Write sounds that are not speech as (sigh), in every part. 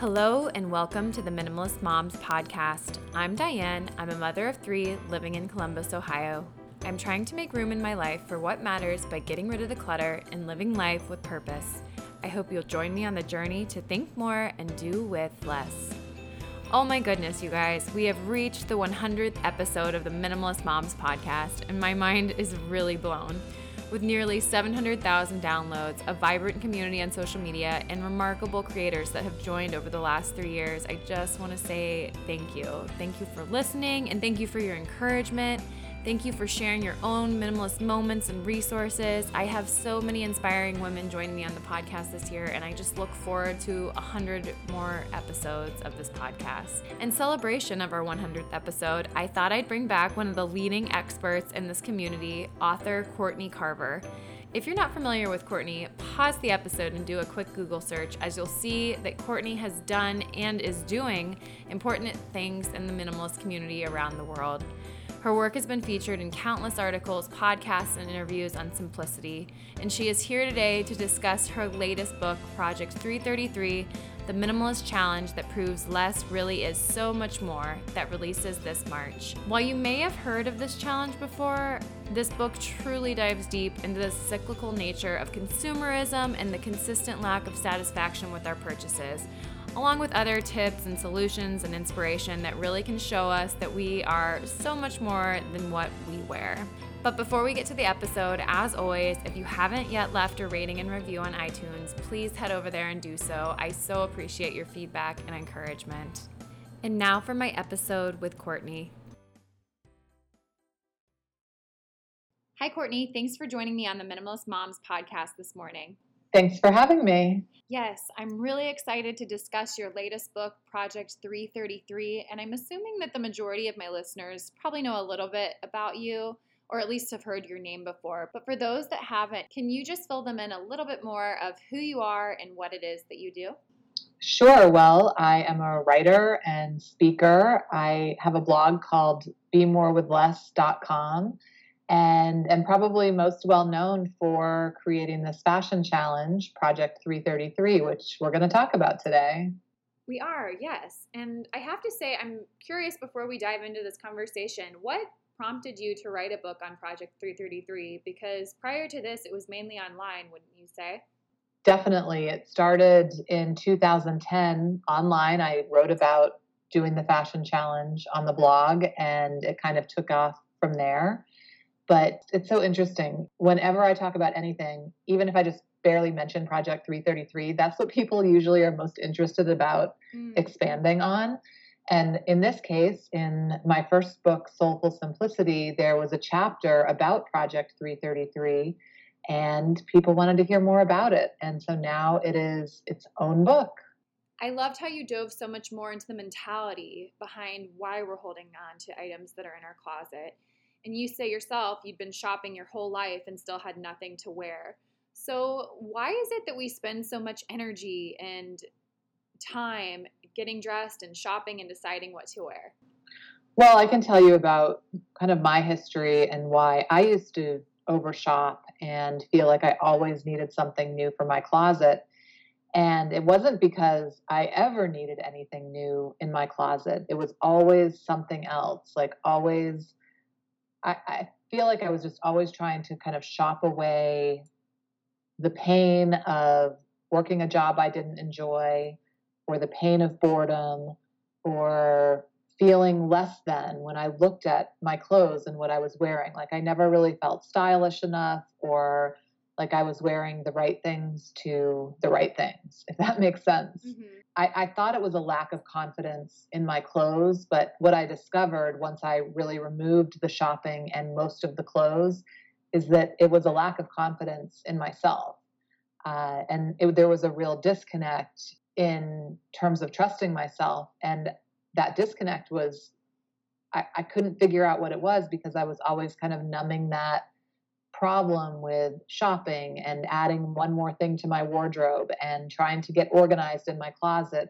Hello, and welcome to the Minimalist Moms podcast. I'm Diane. I'm a mother of three living in Columbus, Ohio. I'm trying to make room in my life for what matters by getting rid of the clutter and living life with purpose. I hope you'll join me on the journey to think more and do with less. Oh my goodness, you guys, we have reached the 100th episode of the Minimalist Moms podcast, and my mind is really blown. With nearly 700,000 downloads, a vibrant community on social media, and remarkable creators that have joined over the last three years, I just want to say thank you. Thank you for listening, and thank you for your encouragement. Thank you for sharing your own minimalist moments and resources. I have so many inspiring women joining me on the podcast this year, and I just look forward to 100 more episodes of this podcast. In celebration of our 100th episode, I thought I'd bring back one of the leading experts in this community, author Courtney Carver. If you're not familiar with Courtney, pause the episode and do a quick Google search as you'll see that Courtney has done and is doing important things in the minimalist community around the world. Her work has been featured in countless articles, podcasts, and interviews on simplicity, and she is here today to discuss her latest book, Project 333 The Minimalist Challenge That Proves Less Really Is So Much More, that releases this March. While you may have heard of this challenge before, this book truly dives deep into the cyclical nature of consumerism and the consistent lack of satisfaction with our purchases along with other tips and solutions and inspiration that really can show us that we are so much more than what we wear. But before we get to the episode, as always, if you haven't yet left a rating and review on iTunes, please head over there and do so. I so appreciate your feedback and encouragement. And now for my episode with Courtney. Hi, Courtney. Thanks for joining me on the Minimalist Moms podcast this morning. Thanks for having me. Yes, I'm really excited to discuss your latest book, Project 333. And I'm assuming that the majority of my listeners probably know a little bit about you, or at least have heard your name before. But for those that haven't, can you just fill them in a little bit more of who you are and what it is that you do? Sure. Well, I am a writer and speaker. I have a blog called BeMoreWithLess.com and and probably most well known for creating this fashion challenge project 333 which we're going to talk about today. We are yes. And i have to say i'm curious before we dive into this conversation what prompted you to write a book on project 333 because prior to this it was mainly online wouldn't you say? Definitely. It started in 2010 online. I wrote about doing the fashion challenge on the blog and it kind of took off from there but it's so interesting. Whenever I talk about anything, even if I just barely mention Project 333, that's what people usually are most interested about mm. expanding on. And in this case, in my first book, Soulful Simplicity, there was a chapter about Project 333, and people wanted to hear more about it. And so now it is its own book. I loved how you dove so much more into the mentality behind why we're holding on to items that are in our closet and you say yourself you'd been shopping your whole life and still had nothing to wear. So, why is it that we spend so much energy and time getting dressed and shopping and deciding what to wear? Well, I can tell you about kind of my history and why I used to overshop and feel like I always needed something new for my closet. And it wasn't because I ever needed anything new in my closet. It was always something else, like always I, I feel like I was just always trying to kind of shop away the pain of working a job I didn't enjoy, or the pain of boredom, or feeling less than when I looked at my clothes and what I was wearing. Like I never really felt stylish enough or like I was wearing the right things to the right things, if that (laughs) makes sense. Mm-hmm. I, I thought it was a lack of confidence in my clothes, but what I discovered once I really removed the shopping and most of the clothes is that it was a lack of confidence in myself. Uh, and it, there was a real disconnect in terms of trusting myself. And that disconnect was, I, I couldn't figure out what it was because I was always kind of numbing that problem with shopping and adding one more thing to my wardrobe and trying to get organized in my closet.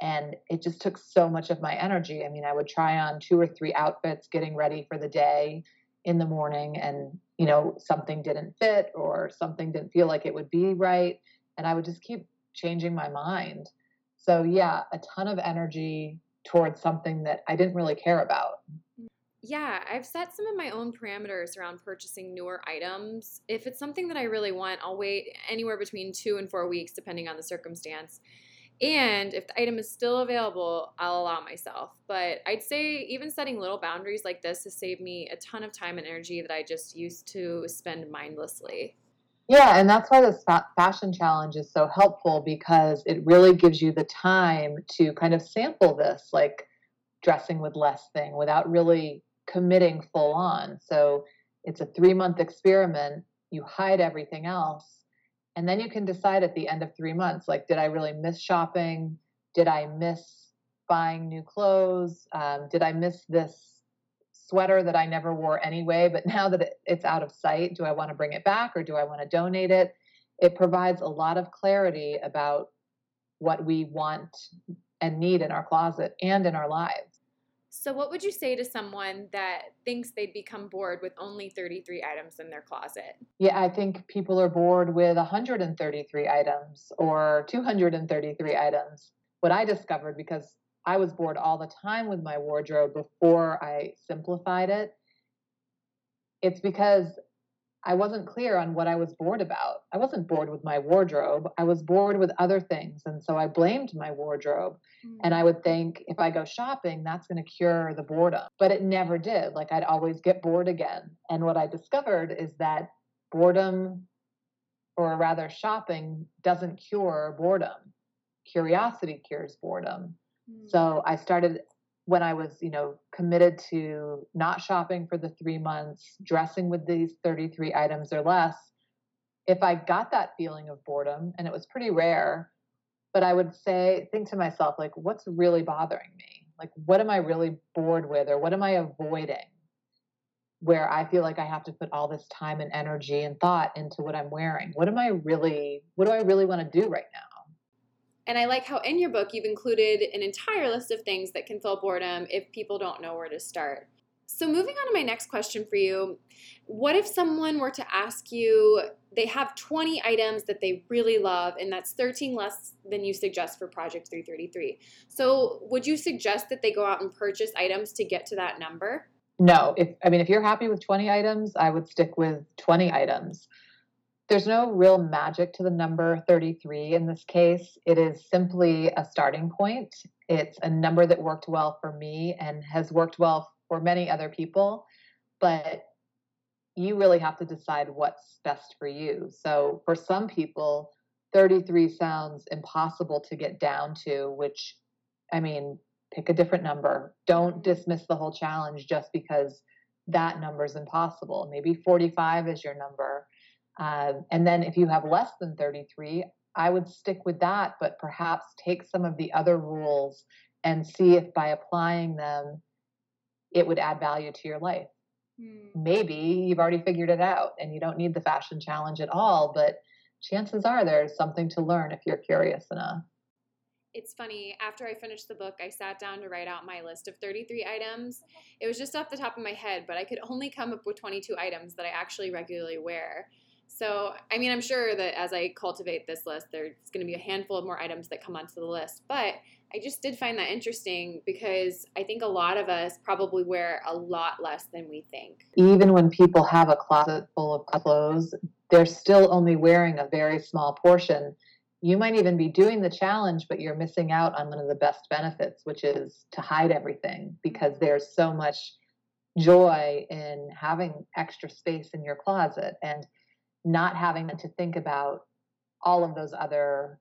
And it just took so much of my energy. I mean, I would try on two or three outfits getting ready for the day in the morning, and, you know, something didn't fit or something didn't feel like it would be right. And I would just keep changing my mind. So, yeah, a ton of energy towards something that I didn't really care about. Yeah, I've set some of my own parameters around purchasing newer items. If it's something that I really want, I'll wait anywhere between two and four weeks, depending on the circumstance. And if the item is still available, I'll allow myself. But I'd say even setting little boundaries like this has saved me a ton of time and energy that I just used to spend mindlessly. Yeah, and that's why this fashion challenge is so helpful because it really gives you the time to kind of sample this, like dressing with less thing without really committing full on. So it's a three month experiment. You hide everything else and then you can decide at the end of three months like, did I really miss shopping? Did I miss buying new clothes? Um, did I miss this sweater that I never wore anyway? But now that it's out of sight, do I want to bring it back or do I want to donate it? It provides a lot of clarity about what we want and need in our closet and in our lives. So, what would you say to someone that thinks they'd become bored with only 33 items in their closet? Yeah, I think people are bored with 133 items or 233 items. What I discovered because I was bored all the time with my wardrobe before I simplified it, it's because I wasn't clear on what I was bored about. I wasn't bored with my wardrobe. I was bored with other things. And so I blamed my wardrobe. Mm-hmm. And I would think if I go shopping, that's going to cure the boredom. But it never did. Like I'd always get bored again. And what I discovered is that boredom, or rather shopping, doesn't cure boredom. Curiosity cures boredom. Mm-hmm. So I started when I was, you know, committed to not shopping for the three months, dressing with these 33 items or less, if I got that feeling of boredom, and it was pretty rare, but I would say, think to myself, like, what's really bothering me? Like, what am I really bored with, or what am I avoiding? Where I feel like I have to put all this time and energy and thought into what I'm wearing. What am I really, what do I really want to do right now? And I like how in your book you've included an entire list of things that can fill boredom if people don't know where to start. So, moving on to my next question for you What if someone were to ask you, they have 20 items that they really love, and that's 13 less than you suggest for Project 333? So, would you suggest that they go out and purchase items to get to that number? No. If I mean, if you're happy with 20 items, I would stick with 20 items there's no real magic to the number 33 in this case. It is simply a starting point. It's a number that worked well for me and has worked well for many other people, but you really have to decide what's best for you. So for some people, 33 sounds impossible to get down to, which, I mean, pick a different number. Don't dismiss the whole challenge just because that number is impossible. Maybe 45 is your number um, and then if you have less than 33, I would stick with that, but perhaps take some of the other rules and see if by applying them, it would add value to your life. Hmm. Maybe you've already figured it out and you don't need the fashion challenge at all, but chances are there's something to learn if you're curious enough. It's funny, after I finished the book, I sat down to write out my list of 33 items. It was just off the top of my head, but I could only come up with 22 items that I actually regularly wear. So, I mean, I'm sure that as I cultivate this list, there's going to be a handful of more items that come onto the list. But I just did find that interesting because I think a lot of us probably wear a lot less than we think. Even when people have a closet full of clothes, they're still only wearing a very small portion. You might even be doing the challenge, but you're missing out on one of the best benefits, which is to hide everything because there's so much joy in having extra space in your closet. And not having to think about all of those other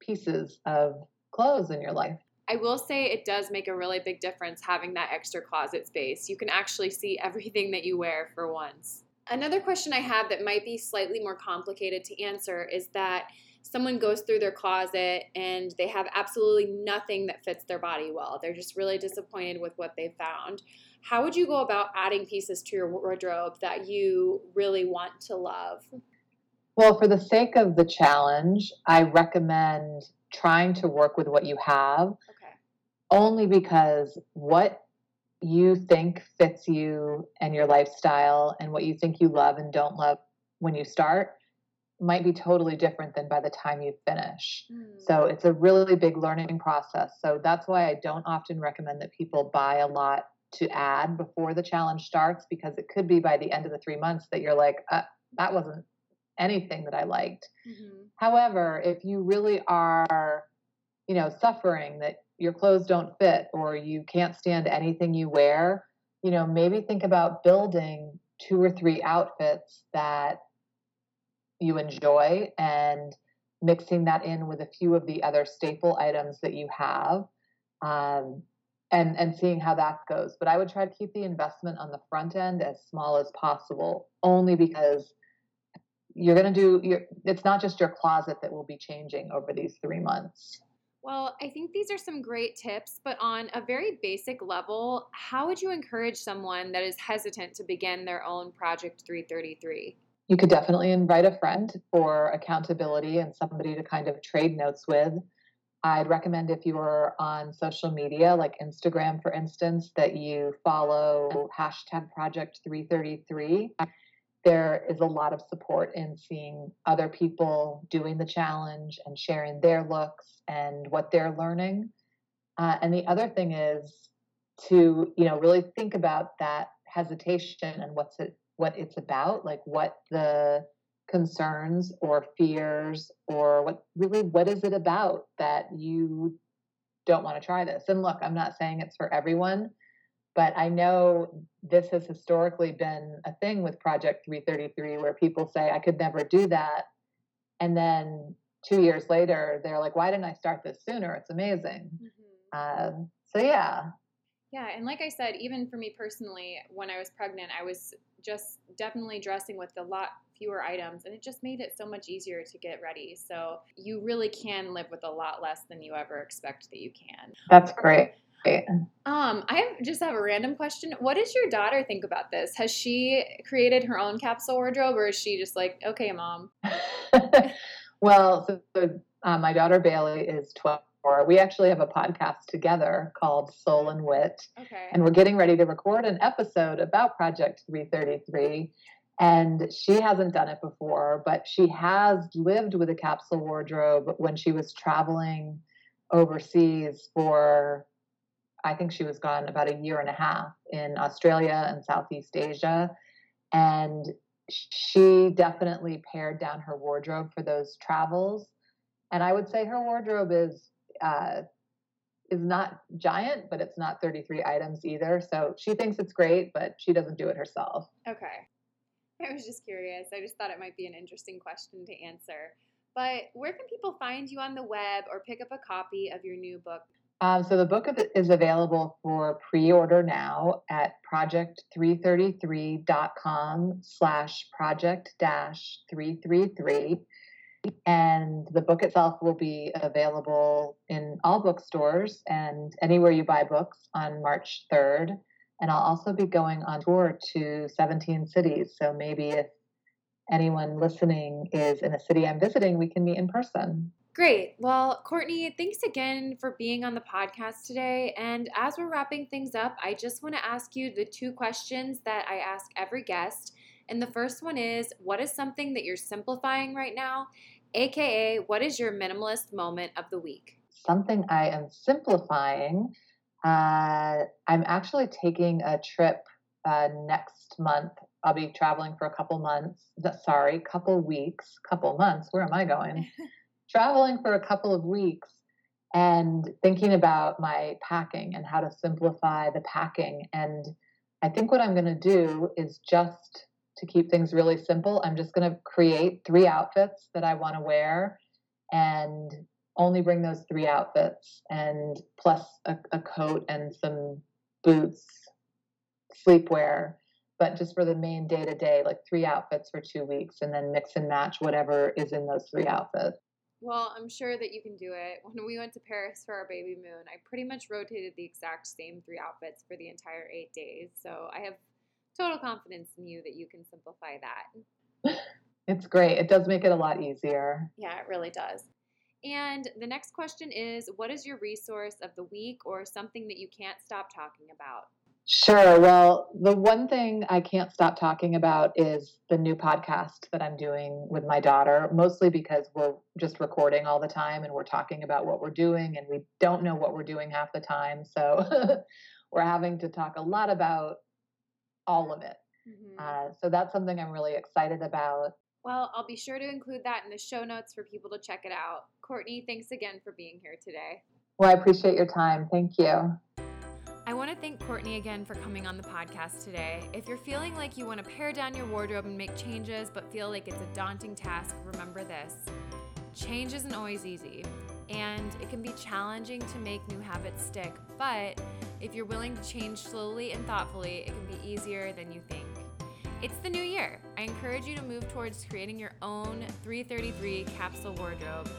pieces of clothes in your life. I will say it does make a really big difference having that extra closet space. You can actually see (laughs) everything that you wear for once. Another question I have that might be slightly more complicated to answer is that someone goes through their closet and they have absolutely nothing that fits their body well. They're just really disappointed with what they found. How would you go about adding pieces to your wardrobe that you really want to love? Well, for the sake of the challenge, I recommend trying to work with what you have. Okay. Only because what you think fits you and your lifestyle and what you think you love and don't love when you start might be totally different than by the time you finish. Mm. So it's a really big learning process. So that's why I don't often recommend that people buy a lot to add before the challenge starts because it could be by the end of the three months that you're like, uh, that wasn't anything that I liked. Mm-hmm. However, if you really are, you know, suffering that your clothes don't fit or you can't stand anything you wear, you know, maybe think about building two or three outfits that you enjoy and mixing that in with a few of the other staple items that you have um, and and seeing how that goes but i would try to keep the investment on the front end as small as possible only because you're going to do your it's not just your closet that will be changing over these three months well, I think these are some great tips, but on a very basic level, how would you encourage someone that is hesitant to begin their own Project 333? You could definitely invite a friend for accountability and somebody to kind of trade notes with. I'd recommend if you are on social media, like Instagram, for instance, that you follow hashtag Project 333 there is a lot of support in seeing other people doing the challenge and sharing their looks and what they're learning. Uh, and the other thing is to you know really think about that hesitation and what's it what it's about, like what the concerns or fears or what really what is it about that you don't want to try this. And look, I'm not saying it's for everyone but I know this has historically been a thing with Project 333 where people say, I could never do that. And then two years later, they're like, why didn't I start this sooner? It's amazing. Mm-hmm. Um, so, yeah. Yeah. And like I said, even for me personally, when I was pregnant, I was just definitely dressing with a lot fewer items and it just made it so much easier to get ready. So, you really can live with a lot less than you ever expect that you can. That's great. Um, I have, just have a random question. What does your daughter think about this? Has she created her own capsule wardrobe, or is she just like, okay, mom? (laughs) well, so, so uh, my daughter Bailey is twelve. We actually have a podcast together called Soul and Wit, okay. and we're getting ready to record an episode about Project 333. And she hasn't done it before, but she has lived with a capsule wardrobe when she was traveling overseas for I think she was gone about a year and a half in Australia and Southeast Asia. And she definitely pared down her wardrobe for those travels. And I would say her wardrobe is uh, is not giant, but it's not 33 items either. So she thinks it's great, but she doesn't do it herself. Okay. I was just curious. I just thought it might be an interesting question to answer. But where can people find you on the web or pick up a copy of your new book? Um, so the book is available for pre-order now at project333.com slash project dash 333. And the book itself will be available in all bookstores and anywhere you buy books on March 3rd. And I'll also be going on tour to 17 cities. So maybe if anyone listening is in a city I'm visiting, we can meet in person. Great. Well, Courtney, thanks again for being on the podcast today. And as we're wrapping things up, I just want to ask you the two questions that I ask every guest. And the first one is what is something that you're simplifying right now? AKA, what is your minimalist moment of the week? Something I am simplifying. Uh, I'm actually taking a trip uh, next month. I'll be traveling for a couple months. Sorry, couple weeks, couple months. Where am I going? (laughs) traveling for a couple of weeks and thinking about my packing and how to simplify the packing. And I think what I'm going to do is just to keep things really simple, I'm just going to create three outfits that I want to wear and only bring those three outfits and plus a, a coat and some boots, sleepwear but just for the main day to day, like three outfits for two weeks, and then mix and match whatever is in those three outfits. Well, I'm sure that you can do it. When we went to Paris for our baby moon, I pretty much rotated the exact same three outfits for the entire eight days. So I have total confidence in you that you can simplify that. It's great. It does make it a lot easier. Yeah, it really does. And the next question is What is your resource of the week or something that you can't stop talking about? Sure. Well, the one thing I can't stop talking about is the new podcast that I'm doing with my daughter, mostly because we're just recording all the time and we're talking about what we're doing and we don't know what we're doing half the time. So (laughs) we're having to talk a lot about all of it. Mm-hmm. Uh, so that's something I'm really excited about. Well, I'll be sure to include that in the show notes for people to check it out. Courtney, thanks again for being here today. Well, I appreciate your time. Thank you. I want to thank Courtney again for coming on the podcast today. If you're feeling like you want to pare down your wardrobe and make changes, but feel like it's a daunting task, remember this change isn't always easy, and it can be challenging to make new habits stick. But if you're willing to change slowly and thoughtfully, it can be easier than you think. It's the new year. I encourage you to move towards creating your own 333 capsule wardrobe.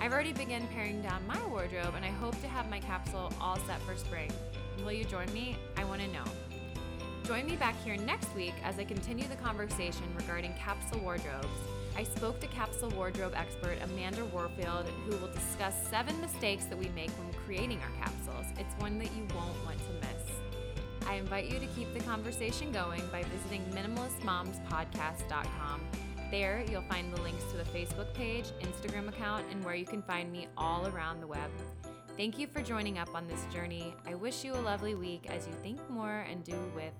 I've already begun paring down my wardrobe, and I hope to have my capsule all set for spring. Will you join me? I want to know. Join me back here next week as I continue the conversation regarding capsule wardrobes. I spoke to capsule wardrobe expert Amanda Warfield, who will discuss seven mistakes that we make when creating our capsules. It's one that you won't want to miss. I invite you to keep the conversation going by visiting minimalistmomspodcast.com. There, you'll find the links to the Facebook page, Instagram account, and where you can find me all around the web. Thank you for joining up on this journey. I wish you a lovely week as you think more and do with